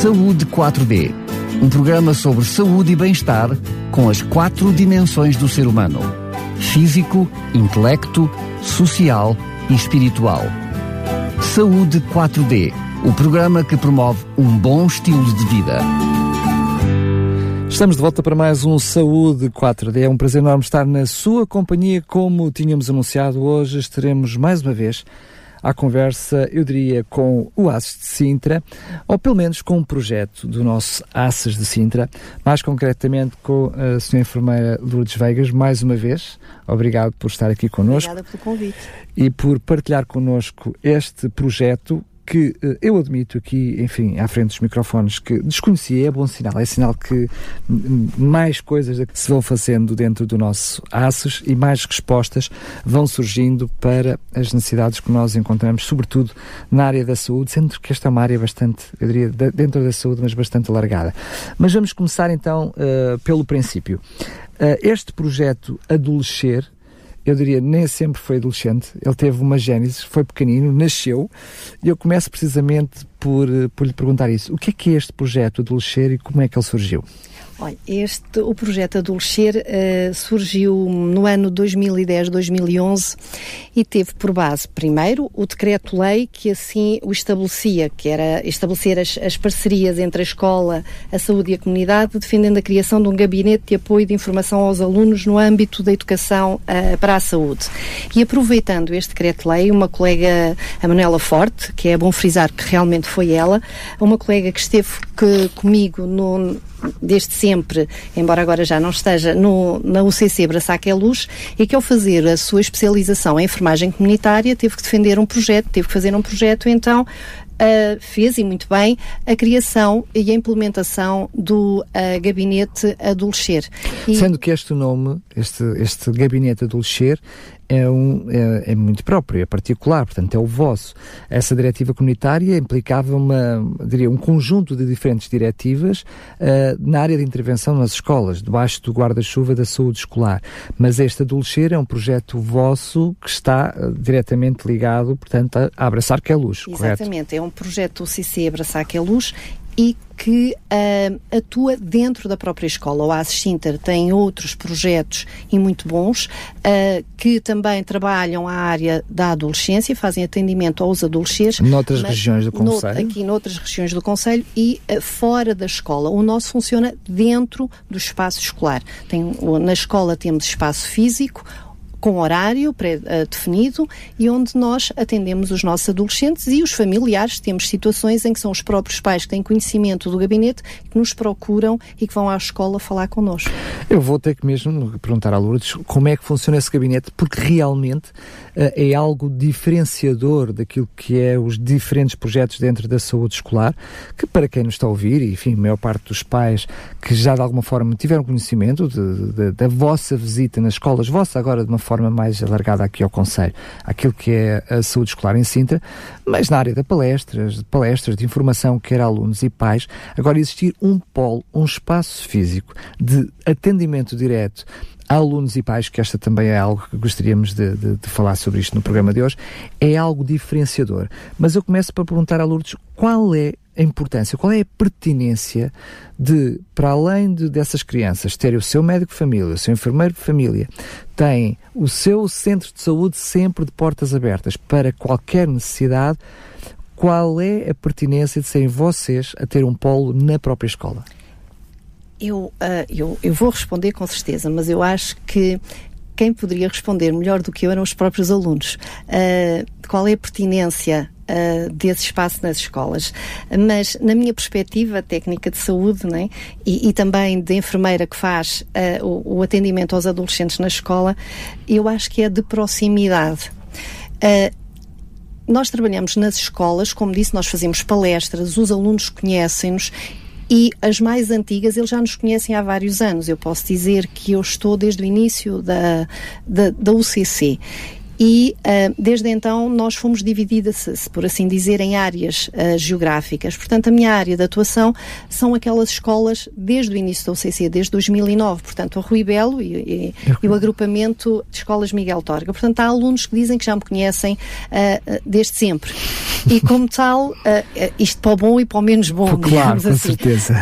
Saúde 4D, um programa sobre saúde e bem-estar com as quatro dimensões do ser humano: físico, intelecto, social e espiritual. Saúde 4D, o programa que promove um bom estilo de vida. Estamos de volta para mais um Saúde 4D. É um prazer enorme estar na sua companhia. Como tínhamos anunciado, hoje estaremos mais uma vez à conversa, eu diria, com o ACES de Sintra, ou pelo menos com um projeto do nosso ACES de Sintra, mais concretamente com a senhora enfermeira Lourdes Vegas, mais uma vez. Obrigado por estar aqui connosco. Obrigada pelo convite. E por partilhar connosco este projeto que uh, eu admito aqui, enfim, à frente dos microfones, que desconhecia, é bom sinal, é sinal que mais coisas se vão fazendo dentro do nosso ASUS e mais respostas vão surgindo para as necessidades que nós encontramos, sobretudo na área da saúde, sendo que esta é uma área bastante, eu diria, dentro da saúde, mas bastante alargada. Mas vamos começar então uh, pelo princípio. Uh, este projeto Adolescer, eu diria, nem sempre foi adolescente. Ele teve uma gênese, foi pequenino, nasceu. E eu começo precisamente por, por lhe perguntar isso. O que é que é este projeto Adolescer e como é que ele surgiu? Olha, este, o projeto Adolescer uh, surgiu no ano 2010-2011 e teve por base, primeiro, o decreto-lei que assim o estabelecia, que era estabelecer as, as, parcerias entre a escola, a saúde e a comunidade, defendendo a criação de um gabinete de apoio de informação aos alunos no âmbito da educação uh, para a saúde. E aproveitando este decreto-lei, uma colega, a Manuela Forte, que é bom frisar que realmente foi ela, uma colega que esteve que, comigo no, desde sempre, embora agora já não esteja, no, na UCC Braçac é Luz, e que ao fazer a sua especialização em enfermagem comunitária teve que defender um projeto, teve que fazer um projeto, então Uh, fez, e muito bem, a criação e a implementação do uh, gabinete Adolescer. E... Sendo que este nome, este, este gabinete Adolescer, é, um, é, é, muito próprio, é particular, portanto é o vosso. Essa diretiva comunitária implicava uma, diria, um conjunto de diferentes diretivas uh, na área de intervenção nas escolas, debaixo do guarda-chuva da saúde escolar. Mas este Adolescer é um projeto vosso que está uh, diretamente ligado, portanto, a, Abraçar que é Luz, Exatamente, correto? é um projeto do CC Abraçar que é Luz e que uh, atua dentro da própria escola. O ASES Sinter tem outros projetos e muito bons uh, que também trabalham a área da adolescência, fazem atendimento aos adolescentes. Noutras regiões do Conselho? No, aqui noutras regiões do Conselho e uh, fora da escola. O nosso funciona dentro do espaço escolar. Tem, na escola temos espaço físico, com horário pré-definido e onde nós atendemos os nossos adolescentes e os familiares. Temos situações em que são os próprios pais que têm conhecimento do gabinete que nos procuram e que vão à escola falar connosco. Eu vou ter que mesmo perguntar à Lourdes como é que funciona esse gabinete, porque realmente uh, é algo diferenciador daquilo que é os diferentes projetos dentro da saúde escolar, que para quem nos está a ouvir, e enfim, a maior parte dos pais que já de alguma forma tiveram conhecimento de, de, da vossa visita nas escolas, vossa agora de uma forma mais alargada aqui ao Conselho, aquilo que é a saúde escolar em Sintra, mas na área da palestras, de palestras de informação, quer alunos e pais, agora existir um polo, um espaço físico de atendimento direto a alunos e pais, que esta também é algo que gostaríamos de, de, de, falar sobre isto no programa de hoje, é algo diferenciador. Mas eu começo para perguntar a Lourdes qual é a importância, qual é a pertinência de, para além de, dessas crianças, terem o seu médico de família, o seu enfermeiro de família, têm o seu centro de saúde sempre de portas abertas para qualquer necessidade, qual é a pertinência de serem vocês a ter um polo na própria escola? Eu, uh, eu, eu vou responder com certeza, mas eu acho que quem poderia responder melhor do que eu eram os próprios alunos. Uh, qual é a pertinência uh, desse espaço nas escolas. Mas, na minha perspectiva técnica de saúde né, e, e também de enfermeira que faz uh, o, o, atendimento aos adolescentes na escola, eu acho que é de proximidade. Uh, nós trabalhamos nas escolas, como disse, nós fazemos palestras, os alunos conhecem-nos e as mais antigas, eles já nos conhecem há vários anos. Eu posso dizer que eu estou desde o início da, da, da UCC e uh, desde então nós fomos divididas, por assim dizer, em áreas uh, geográficas. Portanto, a minha área de atuação são aquelas escolas desde o início da OCC, desde 2009. Portanto, o Rui Belo e, e, e o agrupamento de escolas Miguel Torga. Portanto, há alunos que dizem que já me conhecem uh, desde sempre. E como tal, isto para o bom e para o menos bom, claro, com assim. certeza.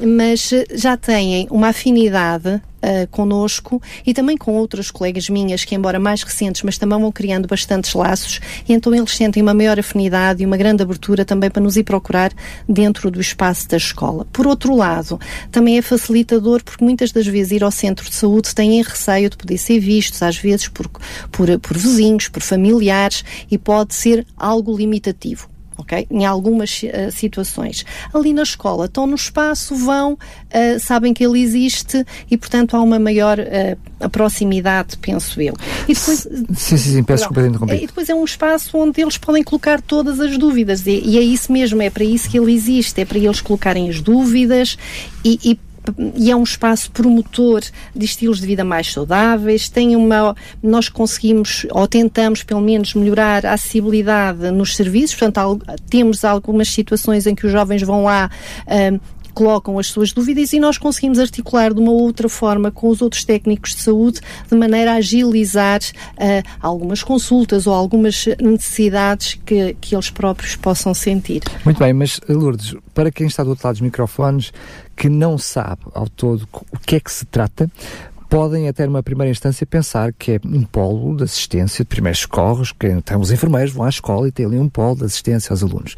mas já têm uma afinidade uh, e também com outras colegas minhas que, embora mais recentes, mas também vão criando bastantes laços e então eles sentem uma maior afinidade e uma grande abertura também para nos ir procurar dentro do espaço da escola. Por outro lado, também é facilitador porque muitas das vezes ir ao centro de saúde têm receio de poder ser vistos, às vezes por, por, por vizinhos, por familiares e pode ser algo limitativo ok? Em algumas uh, situações. Ali na escola, estão no espaço, vão, uh, sabem que ele existe e, portanto, há uma maior uh, proximidade, penso eu. E depois, sim, sim, sim, peço desculpa de interromper. E depois é um espaço onde eles podem colocar todas as dúvidas e, e, é isso mesmo, é para isso que ele existe, é para eles colocarem as dúvidas e, e e é um espaço promotor de estilos de vida mais saudáveis. Tem uma, nós conseguimos, ou tentamos pelo menos, melhorar a acessibilidade nos serviços. Portanto, temos algumas situações em que os jovens vão lá um, colocam as suas dúvidas e nós conseguimos articular de uma outra forma com os outros técnicos de saúde de maneira a agilizar uh, algumas consultas ou algumas necessidades que, que eles próprios possam sentir. Muito bem, mas Lourdes, para quem está do outro lado dos microfones, que não sabe ao todo o que é que se trata, podem até numa primeira instância pensar que é um polo de assistência de primeiros socorros, que tem os enfermeiros vão à escola e tem ali um polo de assistência aos alunos.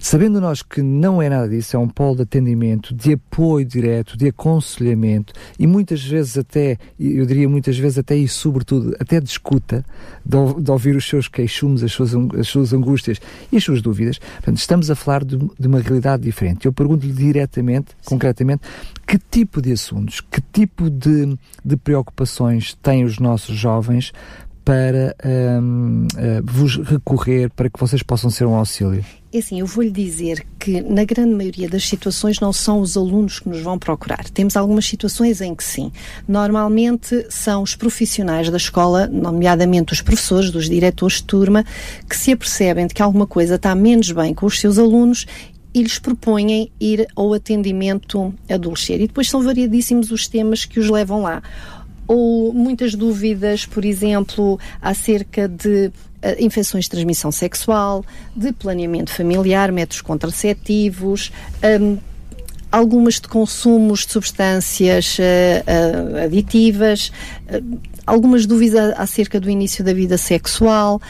Sabendo nós que não é nada disso, é um polo de atendimento, de apoio direto, de aconselhamento e muitas vezes até, eu diria muitas vezes até e sobretudo, até de escuta, de, de ouvir os seus queixumes, as suas, as suas angústias e as suas dúvidas. Portanto, estamos a falar de, de uma realidade diferente. Eu pergunto-lhe diretamente, Sim. concretamente, que tipo de assuntos, que tipo de, de preocupações têm os nossos jovens para um, uh, eh, vos recorrer para que vocês possam ser um auxílio? É assim, eu vou-lhe dizer que na grande maioria das situações não são os alunos que nos vão procurar. Temos algumas situações em que sim. Normalmente são os profissionais da escola, nomeadamente os professores, dos diretores de turma, que se apercebem de que alguma coisa está menos bem com os seus alunos e lhes propõem ir ao atendimento adolescente. E depois são variadíssimos os temas que os levam lá ou muitas dúvidas, por exemplo, acerca de uh, infecções de transmissão sexual, de planeamento familiar, métodos contraceptivos, um, algumas de consumos de substâncias uh, uh, aditivas, algumas dúvidas acerca do início da vida sexual,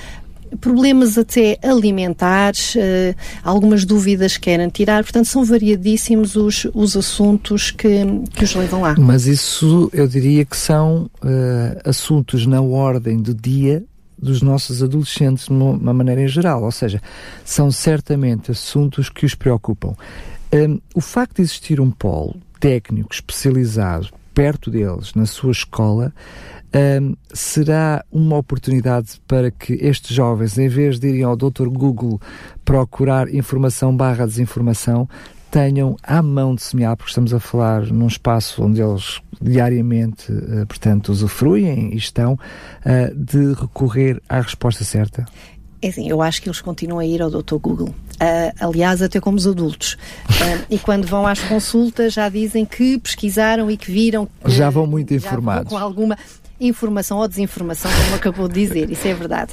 problemas até alimentares, uh, algumas dúvidas querem tirar, portanto são variadíssimos os, os assuntos que, que os levam lá. Mas isso eu diria que são uh, assuntos na ordem do dia dos nossos adolescentes de uma maneira em geral, ou seja, são certamente assuntos que os preocupam. Um, o facto de existir um polo técnico especializado perto deles, na sua escola, um, será uma oportunidade para que estes jovens, em vez de irem ao Dr. Google procurar informação barra desinformação, tenham à mão de semear, porque estamos a falar num espaço onde eles diariamente, uh, portanto, usufruem e estão, uh, de recorrer à resposta certa? É assim, eu acho que eles continuam a ir ao Dr. Google. Uh, aliás, até como os adultos. Uh, e quando vão às consultas já dizem que pesquisaram e que viram. Que, já vão muito informados. com alguma informação ou desinformação, como acabou de dizer, isso é verdade.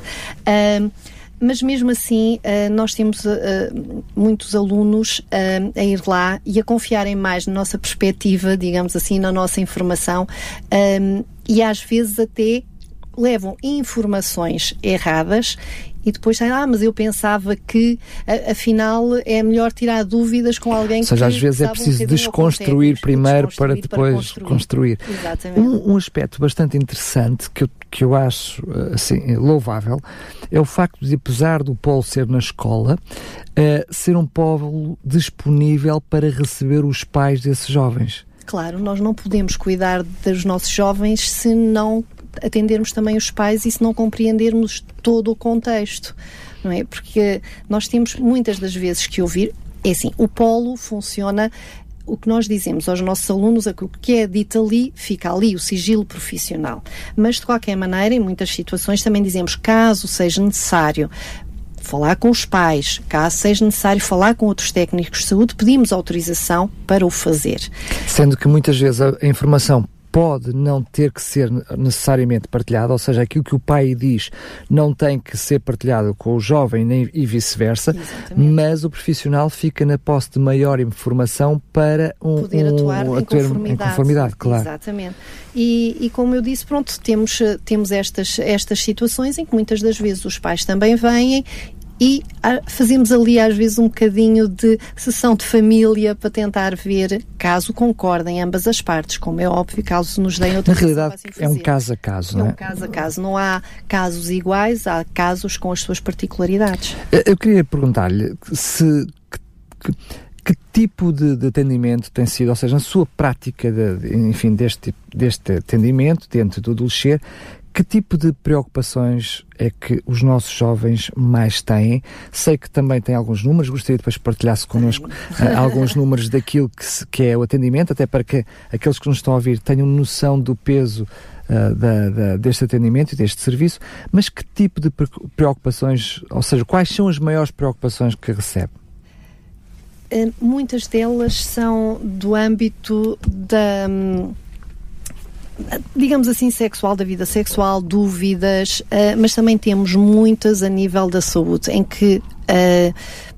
Mas mesmo assim, uh, nós temos uh, muitos alunos uh, a ir lá e a confiarem mais na nossa perspectiva, digamos assim, na nossa informação e às vezes até levam informações erradas e depois ah, mas eu pensava que afinal é melhor tirar dúvidas com alguém Ou seja, que às vezes é preciso desconstruir primeiro para depois para construir. construir. Um, um, aspecto bastante interessante que eu, que eu acho assim, louvável é o facto de, apesar do polo ser na escola, uh, ser um polo disponível para receber os pais desses jovens. Claro, nós não podemos cuidar dos nossos jovens se não atendermos também os pais e se não compreendermos todo o contexto, não é? Porque nós temos muitas das vezes que ouvir, é assim, o polo funciona o que nós dizemos aos nossos alunos é o que é dito ali fica ali, o sigilo profissional. Mas, de qualquer maneira, em muitas situações também dizemos, caso seja necessário falar com os pais, caso seja necessário falar com outros técnicos de saúde, pedimos autorização para o fazer. Sendo que muitas vezes a informação pode não ter que ser necessariamente partilhada, ou seja, aquilo que o pai diz não tem que ser partilhado com o jovem nem, e vice-versa, mas o profissional fica na posse de maior informação para um, poder atuar um, em, conformidade. em conformidade. claro. Exatamente. E, e, como eu disse, pronto, temos, temos estas, estas situações em que muitas das vezes os pais também vêm e fazemos ali às vezes um bocadinho de sessão de família para tentar ver caso concordem ambas as partes, como é óbvio, caso nos deem outra Na realidade é um caso a caso, é não é? um caso a caso, não há casos iguais, há casos com as suas particularidades. Eu queria perguntar-lhe se que, que tipo de, de, atendimento tem sido, ou seja, na sua prática, de, enfim, deste, deste atendimento dentro do Dulcer, que tipo de preocupações é que os nossos jovens mais têm? Sei que também tem alguns números, gostaria depois que partilhasse connosco uh, alguns números daquilo que, se, que, é o atendimento, até para que aqueles que nos estão a ouvir tenham noção do peso uh, da, da, deste atendimento e deste serviço, mas que tipo de preocupações, ou seja, quais são as maiores preocupações que recebe? Uh, muitas delas são do âmbito da. Digamos assim, sexual, da vida sexual, dúvidas, uh, mas também temos muitas a nível da saúde, em que uh,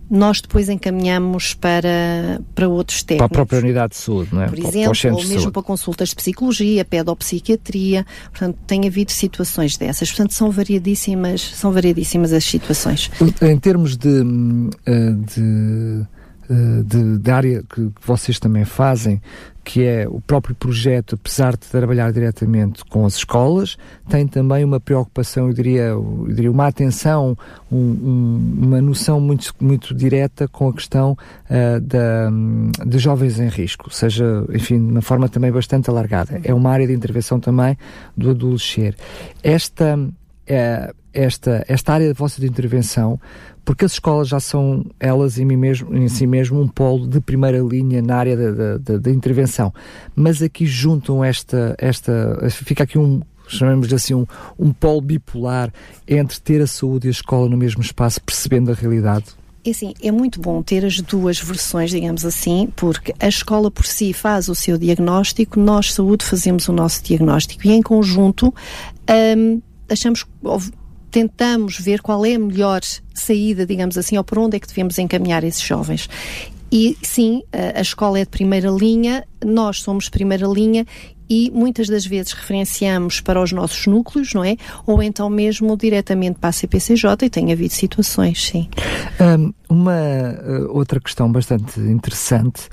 nós depois encaminhamos para, para outros técnicos. Para a própria unidade de saúde, não é? Por exemplo, ou mesmo para consultas de psicologia, pedopsiquiatria, portanto, tem havido situações dessas. Portanto, são variadíssimas, são variadíssimas as situações. Em termos de, eh, de de, de, área que, vocês também fazem, que é o próprio projeto, apesar de trabalhar diretamente com as escolas, tem também uma preocupação, eu diria, eu diria uma atenção, um, um, uma noção muito, muito direta com a questão uh, da, de jovens em risco, seja, enfim, de uma forma também bastante alargada. É uma área de intervenção também do adolescer. Esta, uh, esta, esta área de vossa de intervenção porque as escolas já são elas em, mim mesmo, em si mesmo um polo de primeira linha na área da, da, intervenção. Mas aqui juntam esta, esta, fica aqui um, chamamos assim, um, um polo bipolar entre ter a saúde e a escola no mesmo espaço, percebendo a realidade. É assim, é muito bom ter as duas versões, digamos assim, porque a escola por si faz o seu diagnóstico, nós, saúde, fazemos o nosso diagnóstico e em conjunto hum, achamos tentamos ver qual é a melhor saída, digamos assim, ou por onde é que devemos encaminhar esses jovens. E sim, a, escola é de primeira linha, nós somos de primeira linha e muitas das vezes referenciamos para os nossos núcleos, não é? Ou então mesmo diretamente para a CPCJ e tem havido situações, sim. Um, uma uh, outra questão bastante interessante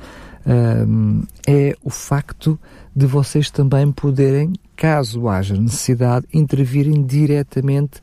um, é o facto de vocês também poderem, caso haja necessidade, intervirem diretamente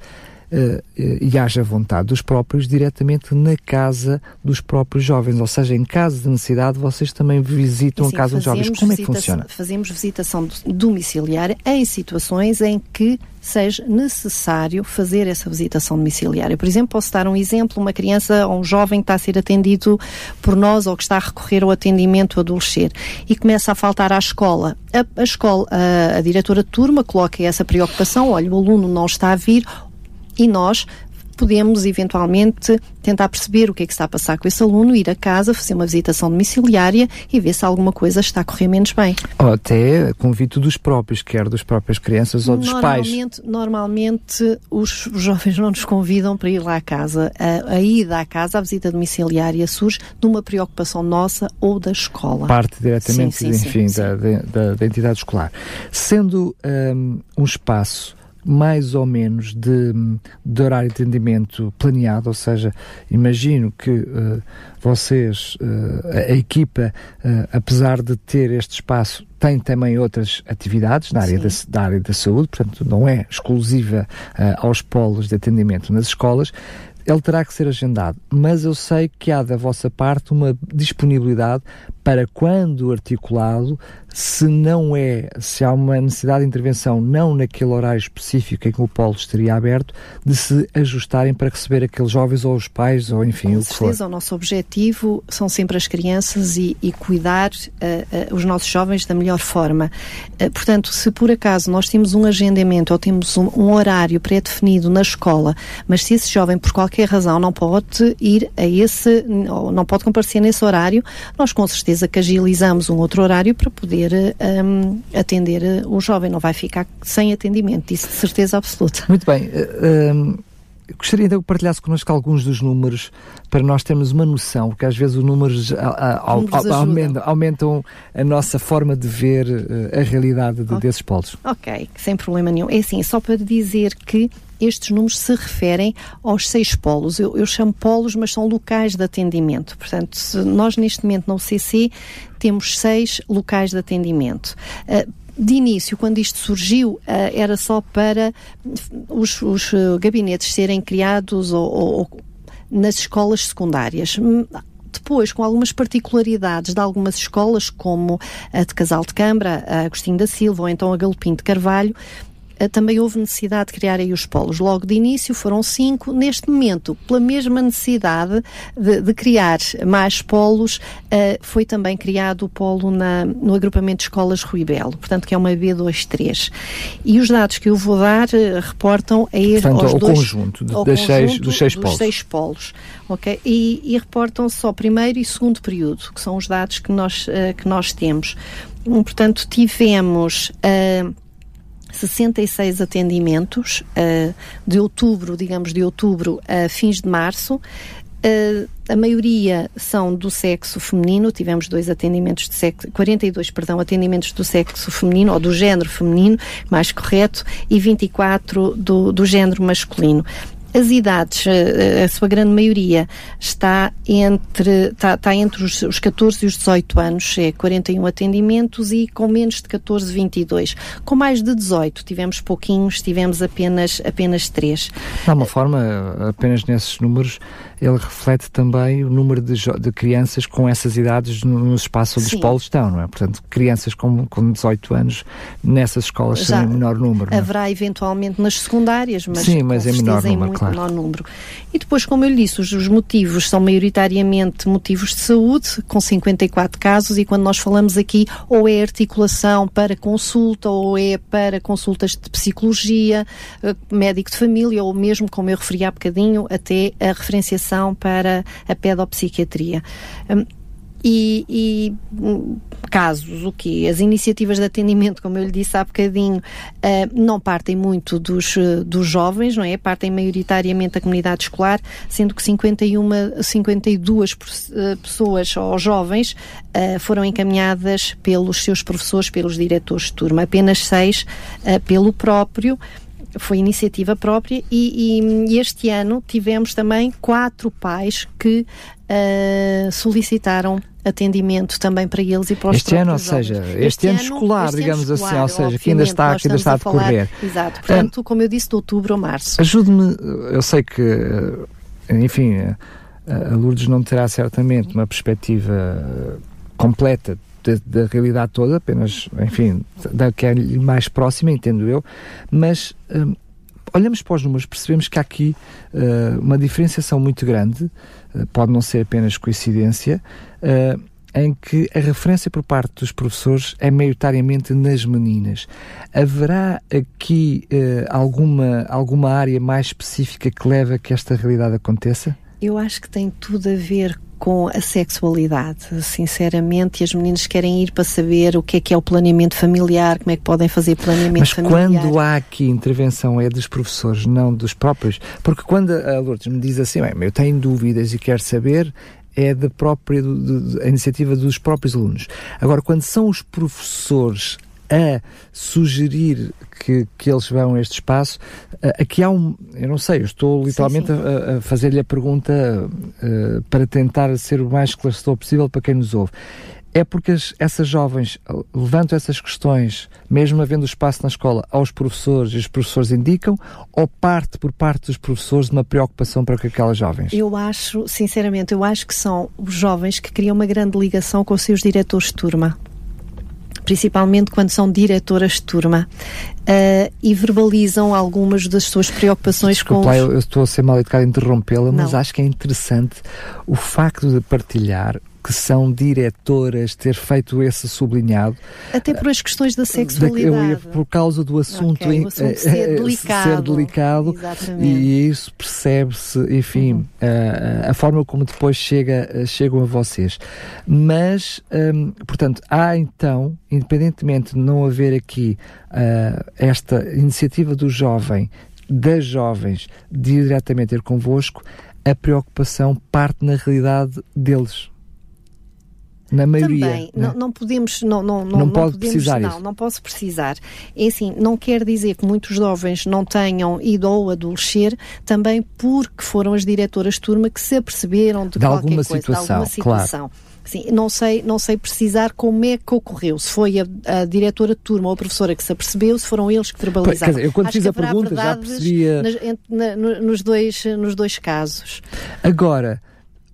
e haja vontade dos próprios diretamente na casa dos próprios jovens, ou seja, em caso de necessidade vocês também visitam Sim, a casa dos jovens. Como é que funciona? Fazemos visitação domiciliária em situações em que seja necessário fazer essa visitação domiciliária. Por exemplo, posso dar um exemplo, uma criança ou um jovem que está a ser atendido por nós ou que está a recorrer ao atendimento adolescer e começa a faltar à escola. A, a escola, a, a diretora de turma coloca essa preocupação, olha, o aluno não está a vir, e nós podemos eventualmente tentar perceber o que é que está a passar com esse aluno, ir a casa, fazer uma visitação domiciliária e ver se alguma coisa está a correr menos bem. Ou até convite dos próprios, quer das próprias crianças ou dos normalmente, pais. Normalmente os jovens não nos convidam para ir lá à casa. A, a ida à casa, a visita domiciliária surge de uma preocupação nossa ou da escola. Parte diretamente, sim, sim, enfim, sim, da, da, da, entidade escolar. Sendo um, um espaço mais ou menos de, de horário de atendimento planeado, ou seja, imagino que uh, vocês, uh, a, a, equipa, uh, apesar de ter este espaço, tem também outras atividades na área, da, da, área da saúde, portanto não é exclusiva aos polos de atendimento nas escolas, ele terá que ser agendado, mas eu sei que há da vossa parte uma disponibilidade para quando articulado, se não é, se há uma necessidade de intervenção não naquele horário específico em que o polo estaria aberto, de se ajustarem para receber aqueles jovens ou os pais, ou enfim, Com o que for. certeza, o nosso objetivo são sempre as crianças e, e cuidar uh, uh, os nossos jovens da melhor forma. Uh, portanto, se por acaso nós temos um agendamento ou temos um, um horário pré-definido na escola, mas se esse jovem por qualquer razão não pode ir a esse, não pode comparecer nesse horário, nós com certeza que agilizamos um outro horário para poder um, atender o jovem, não vai ficar sem atendimento, isso de certeza absoluta. Muito bem. Uh, gostaria de que partilhasse connosco alguns dos números para nós termos uma noção, porque às vezes os números, a, a, a, aumentam, aumentam, a nossa forma de ver uh, a realidade de, okay. desses polos. Ok, sem problema nenhum. É assim, só para dizer que estes números se referem aos seis polos. Eu, eu, chamo polos, mas são locais de atendimento. Portanto, nós neste momento na UCC temos seis locais de atendimento. Uh, de início, quando isto surgiu, uh, era só para os, os uh, gabinetes serem criados ou, ou, nas escolas secundárias depois, com algumas particularidades de algumas escolas, como a de Casal de Câmara, a Agostinho da Silva ou então a Galopim de Carvalho, também houve necessidade de criar aí os polos. Logo de início foram cinco. Neste momento, pela mesma necessidade de, de criar mais polos, uh, foi também criado o polo na, no agrupamento de escolas Rui Belo, portanto que é uma B23. E os dados que eu vou dar uh, reportam a este aos ao dois, conjunto, de, das seis, dos seis dos polos. Seis polos okay? e, e reportam só primeiro e segundo período, que são os dados que nós, que nós temos. Portanto, tivemos uh, 66 atendimentos uh, de outubro, digamos, de outubro a fins de março. Uh, a maioria são do sexo feminino, tivemos dois atendimentos de sexo, 42, perdão, atendimentos do sexo feminino, ou do género feminino, mais correto, e 24 do, do género masculino. As idades, a sua grande maioria, está entre, está, está entre os, os 14 e os 18 anos, é 41 atendimentos, e com menos de 14, 22. Com mais de 18, tivemos pouquinhos, tivemos apenas, apenas 3. De uma forma, apenas nesses números, ele reflete também o número de, de crianças com essas idades no, espaço onde Sim. os polos estão, não é? Portanto, crianças com, com 18 anos nessas escolas Já são em menor número. É? Haverá é? eventualmente nas secundárias, mas, Sim, mas em menor número, claro. número. E depois, como eu lhe disse, os, os motivos são maioritariamente motivos de saúde, com 54 casos, e quando nós falamos aqui, ou é articulação para consulta, ou é para consultas de psicologia, eh, médico de família, ou mesmo, como eu referi há bocadinho, até a referenciação para a pedopsiquiatria. Um, e, e, hum, casos, o que As iniciativas de atendimento, como eu lhe disse há bocadinho, uh, não partem muito dos, uh, dos jovens, não é? Partem maioritariamente da comunidade escolar, sendo que 51, 52 uh, pessoas ou jovens uh, foram encaminhadas pelos seus professores, pelos diretores de turma, apenas seis pelo próprio foi iniciativa própria e, e, este ano tivemos também quatro pais que uh, solicitaram atendimento também para eles e para os Este ano, ou seja, este, este ano, ano, escolar, este digamos ano escolar, assim, ou seja, que ainda está, que ainda está a decorrer. exato, portanto, um, como eu disse, de outubro a março. Ajude-me, eu sei que, enfim, a Lourdes não terá certamente uma perspectiva completa da, realidade toda, apenas, enfim, da que é mais próxima, entendo eu, mas hum, olhamos para os números, percebemos que há aqui uh, uma diferenciação muito grande, uh, pode não ser apenas coincidência, uh, em que a referência por parte dos professores é maioritariamente nas meninas. Haverá aqui alguma, alguma área mais específica que leva a que esta realidade aconteça? Eu acho que tem tudo a ver com a sexualidade, sinceramente, e as meninas querem ir para saber o que é que é o planeamento familiar, como é que podem fazer planeamento Mas familiar. Mas quando há aqui intervenção é dos professores, não dos próprios, porque quando a Lourdes me diz assim, eu tenho dúvidas e quero saber, é da própria a iniciativa dos próprios alunos. Agora, quando são os professores a sugerir que, que eles vão a este espaço, aqui há um, eu não sei, eu estou literalmente sim, sim. a, a fazer-lhe a pergunta uh, para tentar ser o mais esclarecedor possível para quem nos ouve. é porque as, essas jovens levantam essas questões, mesmo havendo espaço na escola, aos professores e os professores indicam, ou parte por parte dos professores de uma preocupação para com aquelas jovens? Eu acho, sinceramente, eu acho que são os jovens que criam uma grande ligação com os seus diretores de turma principalmente quando são diretoras de turma, uh, e verbalizam algumas das suas preocupações Desculpa, com os... eu, eu estou a ser mal educado interrompê-la, mas acho que é interessante o facto de partilhar que são diretoras ter feito esse sublinhado. Até por as questões da sexualidade. por causa do assunto, okay, em, assunto ser eh, delicado. Ser delicado e isso percebe-se, enfim, uhum. a, a, forma como depois chega, chegam a vocês. Mas, hum, portanto, há então, independentemente de não haver aqui uh, esta iniciativa do jovem, das jovens, diretamente ter convosco, a preocupação parte na realidade deles na maioria. Também, não, é? não podemos, não, não, não, não, pode podemos, precisar não, isso. não posso precisar. É assim, não quer dizer que muitos jovens não tenham ido ao adolescer também porque foram as diretoras de turma que se aperceberam de, de alguma coisa, situação, de alguma situação. Claro. Sim, não sei, não sei precisar como é que ocorreu. Se foi a, a diretora de turma ou a professora que se apercebeu, se foram eles que verbalizaram. Dizer, eu quando Acho fiz a pergunta já percebia... Nas, na, nos, dois, nos dois casos. Agora,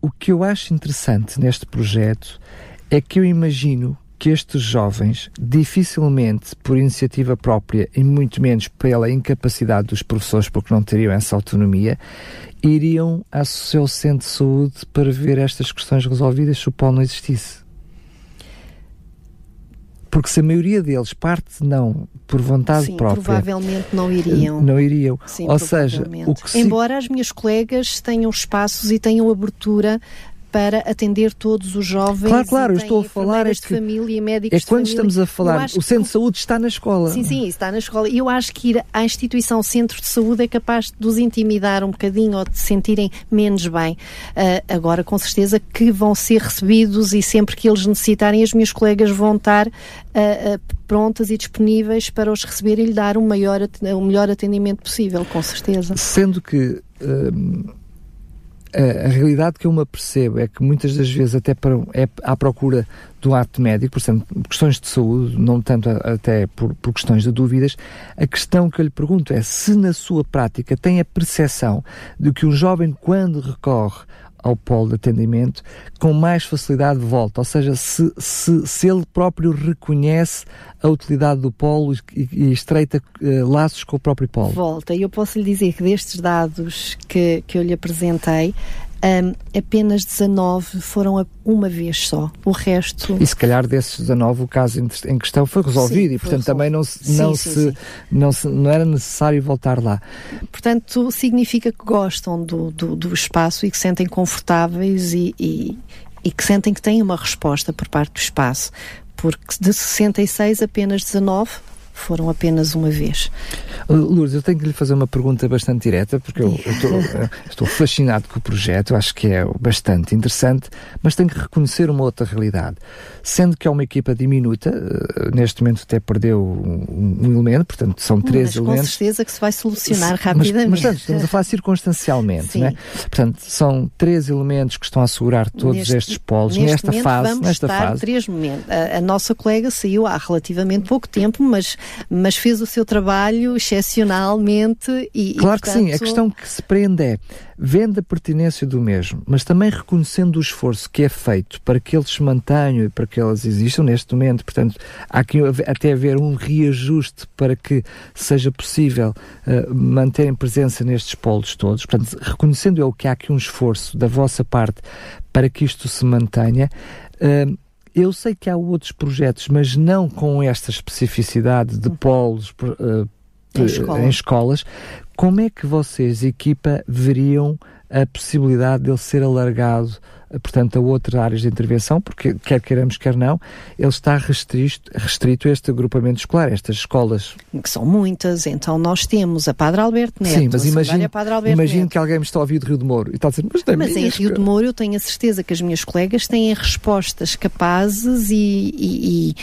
o que eu acho interessante neste projeto é que eu imagino que estes jovens, dificilmente por iniciativa própria e muito menos pela incapacidade dos professores, porque não teriam essa autonomia, iriam ao seu centro de saúde para ver estas questões resolvidas se o polo não existisse. Porque se a maioria deles parte não por vontade Sim, própria, provavelmente não iriam. Não iriam. Sim, Ou seja, o que se... embora as minhas colegas tenham espaços e tenham abertura para atender todos os jovens. Claro, claro, eu estou a falar é que família, médicos é quando estamos a falar, o centro de saúde está na escola. Sim, sim, está na escola. E eu acho que ir à instituição centro de saúde é capaz de os intimidar um bocadinho ou de se sentirem menos bem. Uh, agora, com certeza que vão ser recebidos e sempre que eles necessitarem, as minhas colegas vão estar uh, uh, prontas e disponíveis para os receber e lhe dar o maior, o melhor atendimento possível, com certeza. Sendo que a, realidade que eu me apercebo é que muitas das vezes até para, é à procura do ato médico, portanto, questões de saúde, não tanto até por, por, questões de dúvidas, a questão que eu lhe pergunto é se na sua prática tem a percepção de que o jovem, quando recorre ao polo de atendimento, com mais facilidade volta. Ou seja, se, se, se ele próprio reconhece a utilidade do polo e, e estreita uh, laços com o próprio polo. Volta. E eu posso lhe dizer que destes dados que, que eu lhe apresentei, um, apenas 19 foram uma vez só. O resto. E se calhar desses 19 o caso em questão foi resolvido sim, e, portanto, também não, se, não, sim, se, sim, não, se, não era necessário voltar lá. Portanto, significa que gostam do, do, do espaço e que sentem confortáveis e, e, e que sentem que têm uma resposta por parte do espaço. Porque de 66, apenas 19 foram apenas uma vez. Uh, Lourdes, eu tenho que lhe fazer uma pergunta bastante direta, porque eu, eu estou, estou, fascinado com o projeto, acho que é bastante interessante, mas tenho que reconhecer uma outra realidade. Sendo que é uma equipa diminuta, uh, neste momento até perdeu um, um elemento, portanto são três mas elementos. Com certeza que se vai solucionar rapidamente. Mas, mas estamos a falar circunstancialmente, não é? Portanto, são três elementos que estão a assegurar todos neste, estes polos nesta fase. Vamos nesta estar fase. três momentos. A, a nossa colega saiu há relativamente pouco tempo, mas mas fez o seu trabalho excepcionalmente e. Claro e, que sim, a questão que se prende é vendo a pertinência do mesmo, mas também reconhecendo o esforço que é feito para que eles se mantenham e para que elas existam neste momento. Portanto, há que até haver um reajuste para que seja possível uh, manterem presença nestes polos todos. Portanto, reconhecendo eu que há aqui um esforço da vossa parte para que isto se mantenha. Uh, eu sei que há outros projetos, mas não com esta especificidade de polos uh, em, escola. em, escolas. Como é que vocês, equipa, veriam a possibilidade dele ser alargado portanto, a outras áreas de intervenção, porque quer queiramos, quer não, ele está restrito, restrito a este agrupamento escolar, estas escolas. Que são muitas, então nós temos a Padre Alberto Neto, Sim, mas imagine que alguém me está a ouvir de Rio de Moro e está a dizer, mas, mas em Rio de Moro eu tenho a certeza que as minhas colegas têm respostas capazes e, e, e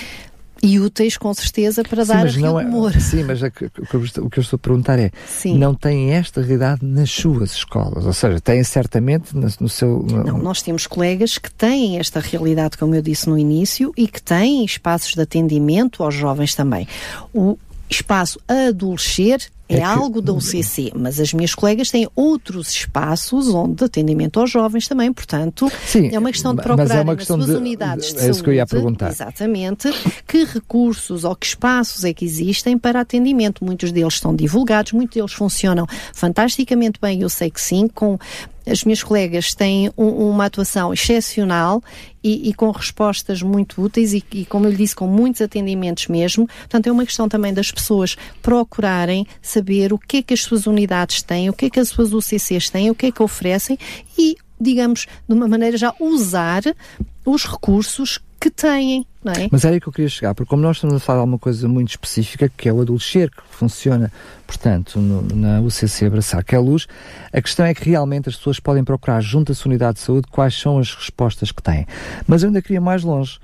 E úteis, com certeza, para sim, dar mas não é, Sim, mas é o, que eu, o que eu estou a perguntar é, sim. não têm esta realidade nas suas escolas? Ou seja, têm certamente no, no seu... No... Não, nós temos colegas que têm esta realidade, como eu disse no início, e que têm espaços de atendimento aos jovens também. O, espaço adolescer é, é algo da UCC, mas as minhas colegas têm outros espaços onde de atendimento aos jovens também, portanto, Sim, é uma questão de procurar é nas suas de, unidades de, de é saúde, que eu ia perguntar. exatamente, que recursos ou que espaços é que existem para atendimento. Muitos deles estão divulgados, muitos deles funcionam fantasticamente bem, eu sei que sim, com as minhas colegas têm um, uma atuação excepcional e, e, com respostas muito úteis e, e, como eu lhe disse, com muitos atendimentos mesmo. Portanto, é uma questão também das pessoas procurarem saber o que é que as suas unidades têm, o que é que as suas UCCs têm, o que é que oferecem e, digamos, de uma maneira já usar os recursos que têm, não é? Mas era aí que eu queria chegar, porque como nós estamos a falar de uma coisa muito específica, que é o adolescer, que funciona, portanto, no, na UCC Abraçar, que é a luz, a questão é que realmente as pessoas podem procurar junto à sua unidade de saúde quais são as respostas que têm. Mas eu ainda queria mais longe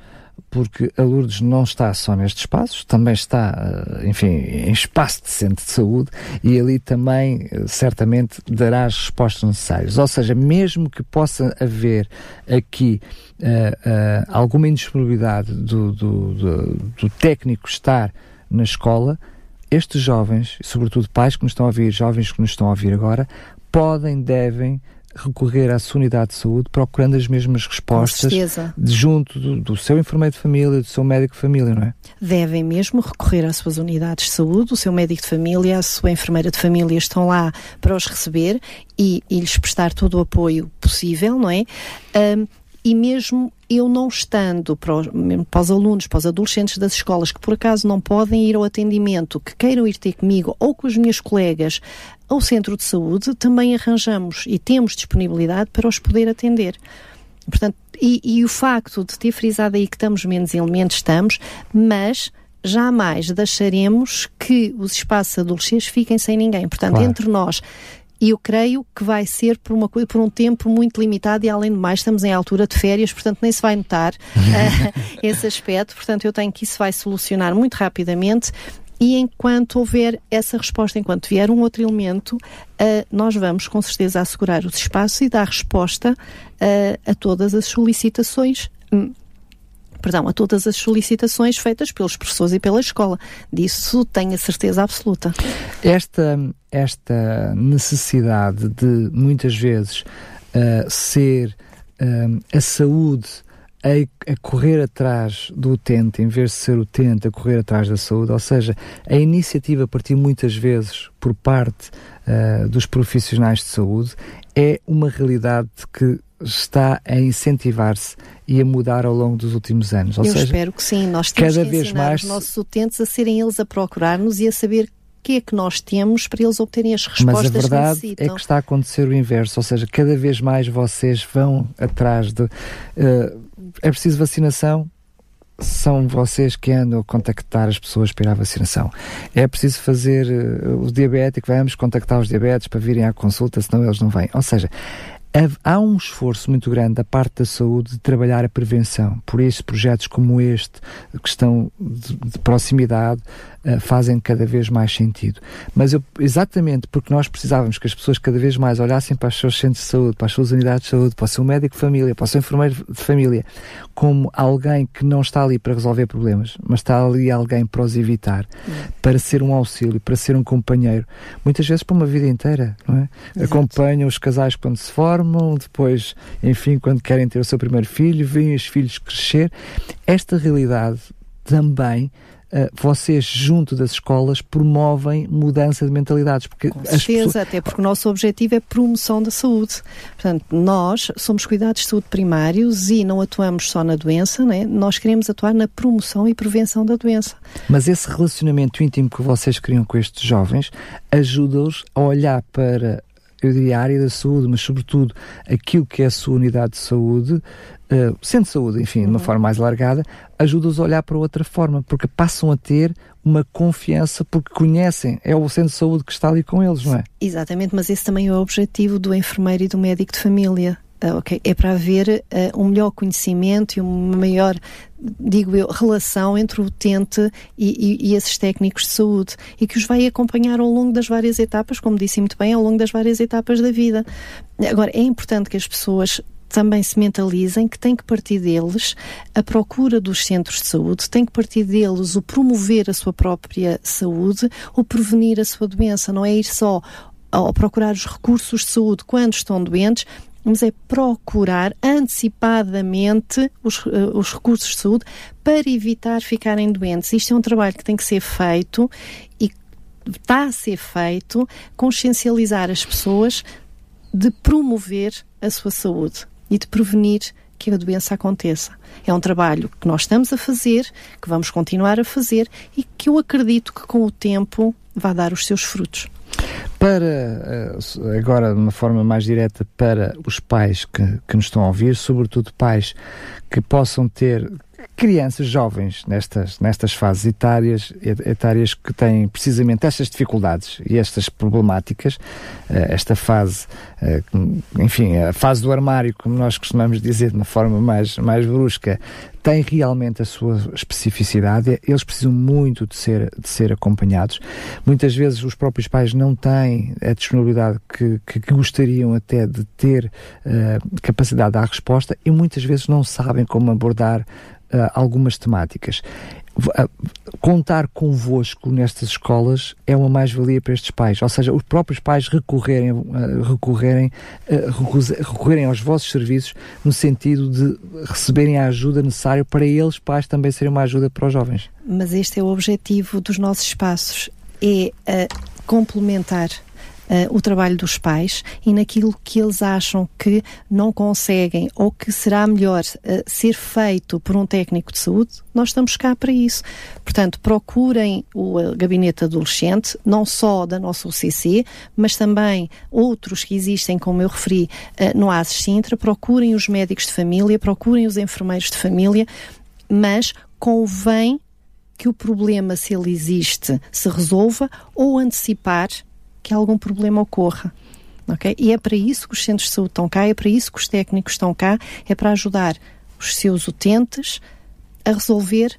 porque a Lourdes não está só nestes espaços, também está, eh, enfim, em espaço de centro de saúde e ali também eh, certamente dará as respostas necessárias. Ou seja, mesmo que possa haver aqui uh, uh, alguma indisponibilidade do, do, do, do técnico estar na escola, estes jovens, sobretudo pais que nos estão a ouvir, jovens que nos estão a ouvir agora, podem, devem recorrer à sua unidade de saúde procurando as mesmas respostas junto do, do, seu enfermeiro de família, do seu médico de família, não é? Devem mesmo recorrer às suas unidades de saúde, o seu médico de família, a sua enfermeira de família estão lá para os receber e, e lhes prestar todo o apoio possível, não é? Um, e mesmo eu não estando para os, para os, alunos, para os adolescentes das escolas que por acaso não podem ir ao atendimento, que queiram ir ter comigo ou com os meus colegas ao centro de saúde, também arranjamos e temos disponibilidade para os poder atender. Portanto, e, e o facto de ter frisado aí que estamos menos elementos, estamos, mas jamais deixaremos que os espaços adolescentes fiquem sem ninguém. Portanto, claro. entre nós e eu creio que vai ser por, uma, por um tempo muito limitado e além de mais estamos em altura de férias, portanto nem se vai notar uh, esse aspecto, portanto eu tenho que isso vai solucionar muito rapidamente. E enquanto houver essa resposta, enquanto vier um outro elemento, uh, nós vamos com certeza assegurar os espaços e dar resposta uh, a todas as solicitações. Hum, perdão, a todas as solicitações feitas pelos professores e pela escola. Disso tenho a certeza absoluta. Esta, esta necessidade de, muitas vezes, uh, ser uh, a saúde a, a, correr atrás do utente, em vez de ser o utente a correr atrás da saúde, ou seja, a iniciativa a partir muitas vezes por parte uh, dos profissionais de saúde é uma realidade que está a incentivar-se e a mudar ao longo dos últimos anos. Ou Eu seja, espero que sim. Nós temos cada que vez mais... os nossos utentes a serem eles a procurar-nos e a saber o que é que nós temos para eles obterem as respostas Mas a verdade que é que está a acontecer o inverso, ou seja, cada vez mais vocês vão atrás de... Uh, é preciso vacinação, são vocês que andam a contactar as pessoas para ir à vacinação. É preciso fazer uh, o diabético, vamos contactar os diabetes para virem à consulta, senão eles não vêm. Ou seja, há um esforço muito grande da parte da saúde de trabalhar a prevenção. Por isso, projetos como este, que estão de, de proximidade, fazem cada vez mais sentido. Mas eu, exatamente porque nós precisávamos que as pessoas cada vez mais olhassem para os seus centros de saúde, para as suas unidades de saúde, para o seu médico de família, para o seu enfermeiro de família, como alguém que não está ali para resolver problemas, mas está ali alguém para os evitar, uhum. para ser um auxílio, para ser um companheiro, muitas vezes para uma vida inteira, não é? Acompanham os casais quando se formam, depois, enfim, quando querem ter o seu primeiro filho, veem os filhos crescer. Esta realidade também vocês, junto das escolas, promovem mudança de mentalidades. Porque Com certeza, pessoas... até porque o nosso objetivo é promoção da saúde. Portanto, nós somos cuidados de saúde primários e não atuamos só na doença, né? nós queremos atuar na promoção e prevenção da doença. Mas esse relacionamento íntimo que vocês criam com estes jovens ajuda-os a olhar para eu diria, a área da saúde, mas sobretudo aquilo que é a sua unidade de saúde, uh, centro de saúde, enfim, uhum. de uma uhum. forma mais largada, ajuda-os a olhar para outra forma, porque passam a ter uma confiança, porque conhecem, é o centro de saúde que está ali com eles, não é? Exatamente, mas esse também é o objetivo do enfermeiro e do médico de família Uh, okay? É para haver uh, um melhor conhecimento e uma maior, digo eu, relação entre o utente e, e, e, esses técnicos de saúde e que os vai acompanhar ao longo das várias etapas, como disse muito bem, ao longo das várias etapas da vida. Agora, é importante que as pessoas também se mentalizem que tem que partir deles a procura dos centros de saúde, tem que partir deles o promover a sua própria saúde, o prevenir a sua doença, não é ir só ao procurar os recursos de saúde quando estão doentes, mas é procurar antecipadamente os, uh, os recursos de saúde para evitar ficarem doentes. Isto é um trabalho que tem que ser feito e está a ser feito consciencializar as pessoas de promover a sua saúde e de prevenir que a doença aconteça. É um trabalho que nós estamos a fazer, que vamos continuar a fazer e que eu acredito que com o tempo vai dar os seus frutos. Para, eh, agora de uma forma mais direta, para os pais que, que nos estão a ouvir, sobretudo pais que possam ter crianças jovens nestas, nestas fases etárias, etárias que têm precisamente estas dificuldades e estas problemáticas, eh, esta fase, eh, enfim, a fase do armário, como nós costumamos dizer de uma forma mais, mais brusca, tem realmente a sua especificidade, eles precisam muito de ser, de ser acompanhados. Muitas vezes os próprios pais não têm a disponibilidade que, que, que gostariam até de ter uh, capacidade de dar resposta e muitas vezes não sabem como abordar uh, algumas temáticas. Uh, contar convosco nestas escolas é uma mais-valia para estes pais, ou seja, os próprios pais recorrerem, uh, recorrerem, recorrerem aos vossos serviços no sentido de receberem a ajuda necessária para eles, pais, também serem uma ajuda para os jovens. Mas este é o objetivo dos nossos espaços, é complementar uh, o trabalho dos pais e naquilo que eles acham que não conseguem ou que será melhor uh, ser feito por um técnico de saúde, nós estamos cá para isso. Portanto, procurem o uh, gabinete adolescente, não só da nossa UCC, mas também outros que existem, como eu referi, no ASES Sintra, procurem os médicos de família, procurem os enfermeiros de família, mas convém que o problema, se ele existe, se resolva ou antecipar que algum problema ocorra. Okay? E é para isso que os centros de saúde estão cá, é para isso que os técnicos estão cá, é para ajudar os seus utentes a resolver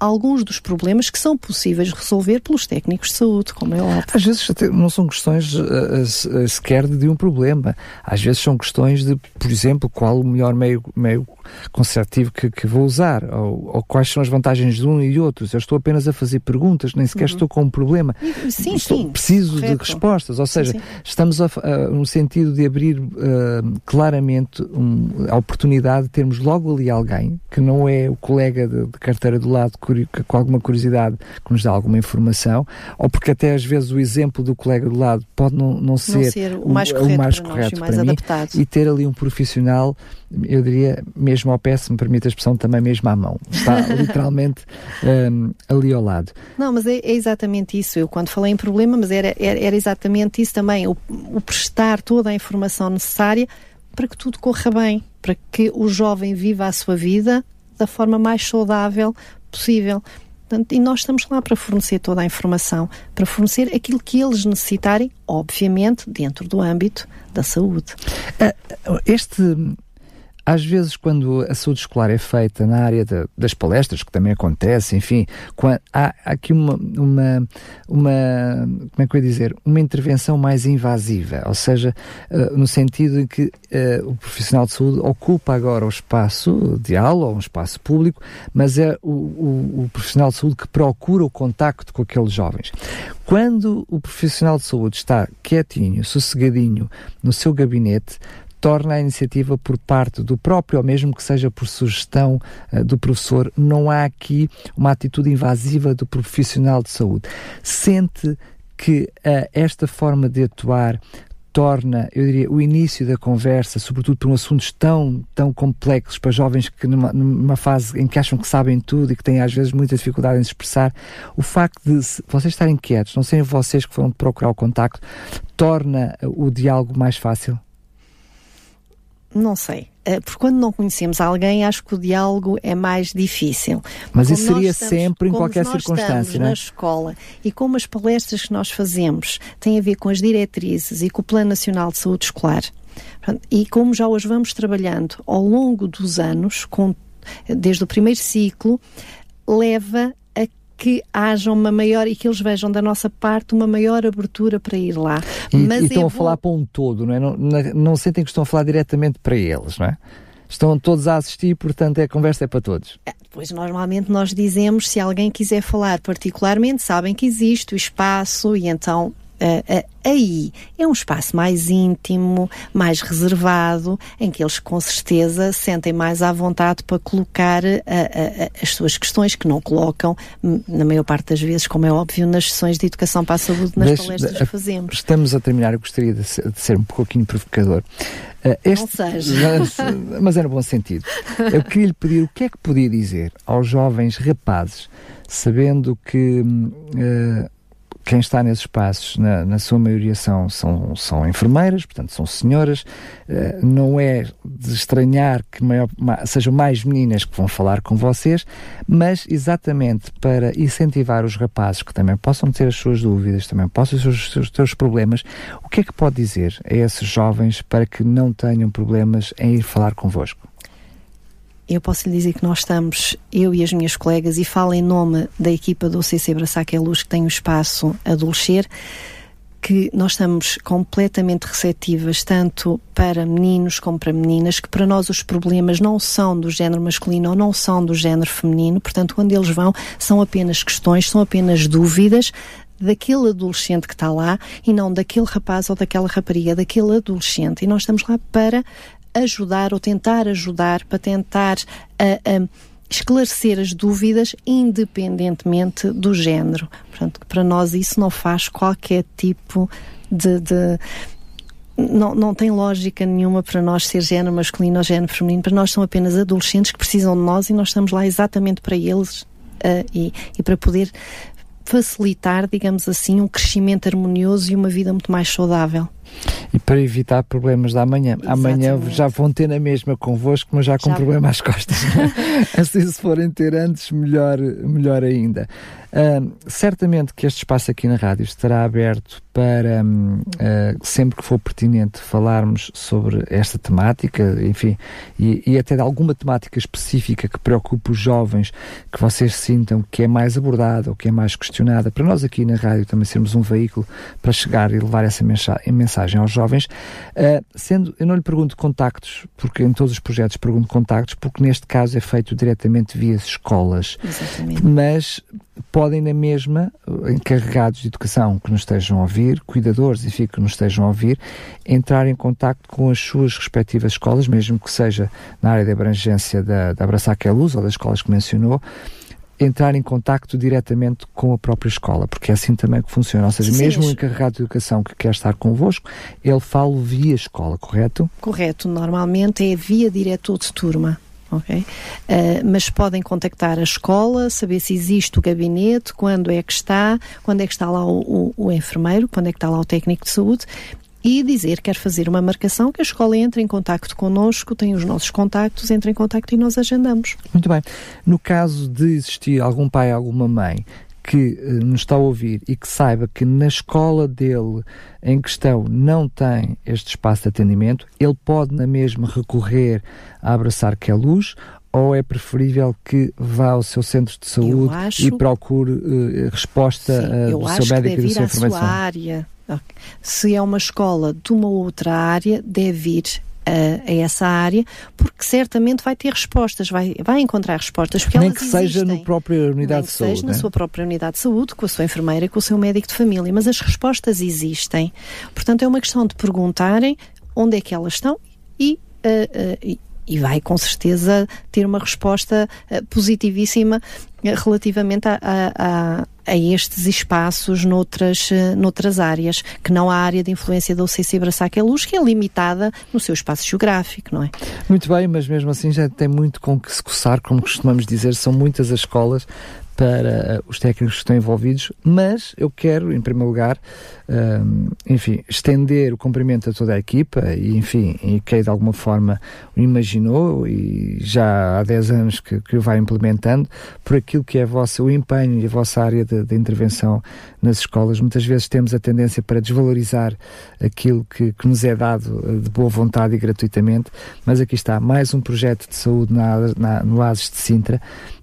alguns dos problemas que são possíveis resolver pelos técnicos de saúde, como é óbvio. Às vezes não são questões uh, uh, sequer de um problema. Às vezes são questões de, por exemplo, qual o melhor meio, meio conservativo que, que vou usar, ou, ou, quais são as vantagens de um e de outros. Eu estou apenas a fazer perguntas, nem sequer uhum. estou com um problema. Sim, estou, sim. Preciso correto. de respostas. Ou seja, sim, sim. estamos a, a, no sentido de abrir uh, claramente um, a oportunidade de termos logo ali alguém que não é o colega de, de carteira do lado com alguma curiosidade que nos dá alguma informação, ou porque até às vezes o exemplo do colega do lado pode não, não, ser, não ser, o mais correto, o mais para, correto nós, para mim adaptado. e ter ali um profissional, eu diria, mesmo ao pé, se me permite a expressão, também mesmo à mão. Está literalmente um, ali ao lado. Não, mas é, é, exatamente isso. Eu quando falei em problema, mas era, era, era exatamente isso também, o, o prestar toda a informação necessária para que tudo corra bem, para que o jovem viva a sua vida da forma mais saudável possível. Portanto, e nós estamos lá para fornecer toda a informação, para fornecer aquilo que eles necessitarem, obviamente, dentro do âmbito da saúde. Ah, este às vezes, quando a saúde escolar é feita na área de, das palestras, que também acontece, enfim, quando, há, há, aqui uma, uma, uma, como é que eu ia dizer, uma intervenção mais invasiva, ou seja, uh, no sentido em que uh, o profissional de saúde ocupa agora o espaço de aula, ou um espaço público, mas é o, o, o profissional de saúde que procura o contacto com aqueles jovens. Quando o profissional de saúde está quietinho, sossegadinho no seu gabinete, torna a iniciativa por parte do próprio, ou mesmo que seja por sugestão uh, do professor, não há aqui uma atitude invasiva do profissional de saúde. Sente que uh, esta forma de atuar torna, eu diria, o início da conversa, sobretudo por um assuntos tão, tão complexos para jovens que numa, numa fase em que acham que sabem tudo e que têm às vezes muita dificuldade em se expressar, o facto de vocês estarem quietos, não serem vocês que foram procurar o contacto, torna o diálogo mais fácil? Não sei. Eh, porque quando não conhecemos alguém, acho que o diálogo é mais difícil. Mas como isso seria estamos, sempre em qualquer circunstância, não é? na escola e como as palestras que nós fazemos têm a ver com as diretrizes e com o Plano Nacional de Saúde Escolar, E como já hoje vamos trabalhando ao longo dos anos, com, desde o primeiro ciclo, leva que haja uma maior e que eles vejam da nossa parte uma maior abertura para ir lá. E, Mas e estão é a falar para um todo, não é? Não, não sentem que estão a falar diretamente para eles, não é? Estão todos a assistir, portanto a conversa é para todos. É, pois normalmente nós dizemos, se alguém quiser falar particularmente, sabem que existe o espaço e então uh, aí é um espaço mais íntimo, mais reservado, em que eles com certeza sentem mais à vontade para colocar uh, as suas questões que não colocam, na maior parte das vezes, como é óbvio, nas sessões de educação para a saúde, nas Deixe, palestras que fazemos. Estamos a terminar, eu gostaria de ser, de ser um pouquinho provocador. Uh, este, não seja. Mas, mas é no bom sentido. Eu queria lhe pedir o que é que podia dizer aos jovens rapazes, sabendo que uh, quem está nesses espaços, na, na, sua maioria, são, são, são enfermeiras, portanto, são senhoras. Uh, não é de estranhar que maior, sejam mais meninas que vão falar com vocês, mas exatamente para incentivar os rapazes que também possam ter as suas dúvidas, também possam ter os seus, seus problemas, o que é que pode dizer a esses jovens para que não tenham problemas em ir falar convosco? Eu posso lhe dizer que nós estamos, eu e as minhas colegas, e falo em nome da equipa do CC Braçaque é Luz, que tem o espaço Adolescer, que nós estamos completamente receptivas, tanto para meninos como para meninas, que para nós os problemas não são do género masculino ou não são do género feminino, portanto, quando eles vão, são apenas questões, são apenas dúvidas daquele adolescente que está lá e não daquele rapaz ou daquela rapariga, daquele adolescente. E nós estamos lá para ajudar ou tentar ajudar para tentar uh, uh, esclarecer as dúvidas independentemente do género. Portanto, para nós isso não faz qualquer tipo de, de não, não tem lógica nenhuma para nós ser género masculino ou género feminino. Para nós são apenas adolescentes que precisam de nós e nós estamos lá exatamente para eles uh, e, e para poder facilitar, digamos assim, um crescimento harmonioso e uma vida muito mais saudável. E para evitar problemas da manhã. Amanhã já vão ter na mesma convosco, mas já com já problema às costas. assim, se forem ter antes, melhor, melhor ainda. Uh, certamente que este espaço aqui na rádio estará aberto para uh, sempre que for pertinente falarmos sobre esta temática, enfim, e, e, até de alguma temática específica que preocupe os jovens, que vocês sintam que é mais abordada ou que é mais questionada, para nós aqui na rádio também sermos um veículo para chegar e levar essa mensagem aos jovens. Uh, sendo, eu não lhe pergunto contactos, porque em todos os projetos pergunto contactos, porque neste caso é feito diretamente via escolas. Exatamente. Mas podem na mesma, encarregados de educação que nos estejam a ouvir, cuidadores, enfim, que nos estejam a ouvir, entrar em contato com as suas respectivas escolas, mesmo que seja na área de abrangência da, da Abraçar que é Luz ou das escolas que mencionou, entrar em contacto diretamente com a própria escola, porque é assim também que funciona. Ou seja, Sim, mesmo o encarregado de educação que quer estar convosco, ele fala via escola, correto? Correto. Normalmente é via diretor de turma ok? Uh, mas podem contactar a escola, saber se existe o gabinete, quando é que está, quando é que está lá o, o, o enfermeiro, quando é que está lá o técnico de saúde e dizer quer fazer uma marcação, que a escola entre em contacto connosco, tem os nossos contactos, entra em contacto e nós agendamos. Muito bem. No caso de existir algum pai, alguma mãe que uh, nos está a ouvir e que saiba que na escola dele em questão não tem este espaço de atendimento, ele pode na mesma recorrer a abraçar que é luz ou é preferível que vá ao seu centro de saúde acho, e procure uh, resposta sim, uh, do seu médico e do seu enfermeiro? área. Se é uma escola de uma outra área, deve ir a, a, essa área, porque certamente vai ter respostas, vai, vai encontrar respostas. Porque Nem que seja na própria unidade de saúde. seja na sua própria unidade de saúde, com a sua enfermeira, com o seu médico de família, mas as respostas existem. Portanto, é uma questão de perguntarem onde é que elas estão e, uh, uh, e vai com certeza ter uma resposta uh, positivíssima relativamente a, a, a, estes espaços noutras, uh, noutras áreas, que não a área de influência da OCC Braçac é Luz, que é limitada no seu espaço geográfico, não é? Muito bem, mas mesmo assim já tem muito com que se coçar, como costumamos dizer, são muitas as escolas para os técnicos que estão envolvidos, mas eu quero, em primeiro lugar, um, enfim, estender o cumprimento a toda a equipa e, enfim, e quem de alguma forma o imaginou e já há 10 anos que, que o vai implementando, por aquilo que é vossa, o empenho e a vossa área de, de intervenção nas escolas. Muitas vezes temos a tendência para desvalorizar aquilo que, que nos é dado eh, de boa vontade e gratuitamente, mas aqui está mais um projeto de saúde na, na, no ASES de Sintra,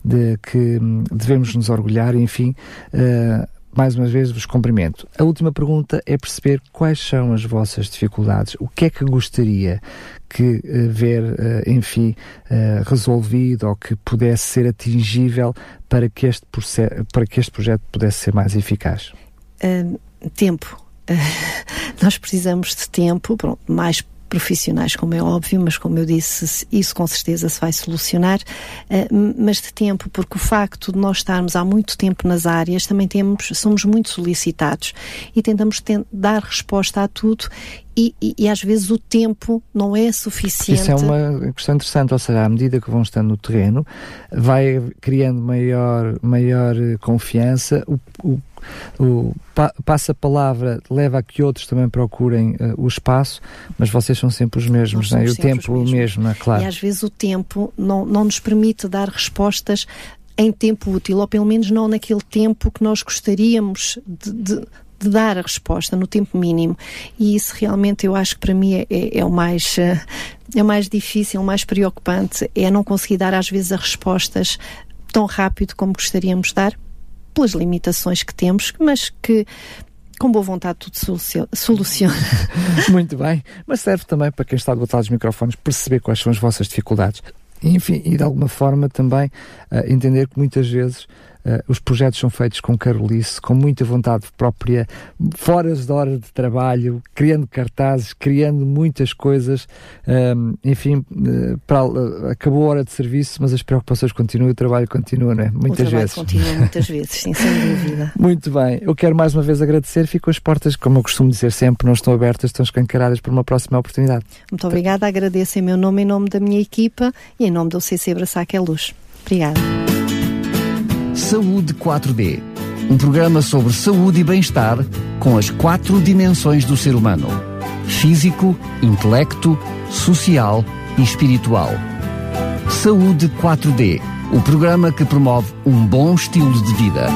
de que hum, devemos nos orgulhar, enfim, uh, mais uma vez vos cumprimento. A última pergunta é perceber quais são as vossas dificuldades, o que é que gostaria que uh, ver, uh, enfim, uh, resolvido ou que pudesse ser atingível para que este, para que este projeto pudesse ser mais eficaz? tempo. nós precisamos de tempo, mais profissionais, como é óbvio, mas como eu disse, isso com certeza se vai solucionar, uh, mas de tempo, porque o facto de nós estarmos há muito tempo nas áreas, também temos, somos muito solicitados e tentamos dar resposta a tudo e, e, e, às vezes o tempo não é suficiente. Isso é uma questão interessante, ou seja, à medida que vão estando no terreno, vai criando maior, maior confiança, o, o o pa, passa-palavra leva a que outros também procurem uh, o espaço, mas vocês são sempre os mesmos, né? e o tempo o mesmo, é claro. E às vezes o tempo não, não nos permite dar respostas em tempo útil, ou pelo menos não naquele tempo que nós gostaríamos de, de, de dar a resposta no tempo mínimo. E isso realmente eu acho que para mim é, é, é o mais uh, é o mais difícil, o mais preocupante, é não conseguir dar às vezes as respostas tão rápido como gostaríamos de dar pelas limitações que temos, mas que com boa vontade tudo soluciona. Muito bem, mas serve também para quem está do outro lado dos microfones perceber quais são as vossas dificuldades. Enfim, e de alguma forma também uh, entender que muitas vezes Uh, os projetos são feitos com carolice, com muita vontade própria, fora de hora de trabalho, criando cartazes, criando muitas coisas. Um, enfim, uh, para, uh, acabou a hora de serviço, mas as preocupações continuam, o trabalho continua, não é? Muitas o vezes. continua muitas vezes, sim, sem dúvida. Muito bem, eu quero mais uma vez agradecer. Fico as portas, como eu costumo dizer sempre, não estão abertas, estão escancaradas para uma próxima oportunidade. Muito obrigada, agradeço em meu nome, em nome da minha equipa e em nome do CC Braçac é Luz. Obrigada. Saúde 4D. Um programa sobre saúde e bem-estar com as quatro dimensões do ser humano: físico, intelecto, social e espiritual. Saúde 4D. O programa que promove um bom estilo de vida.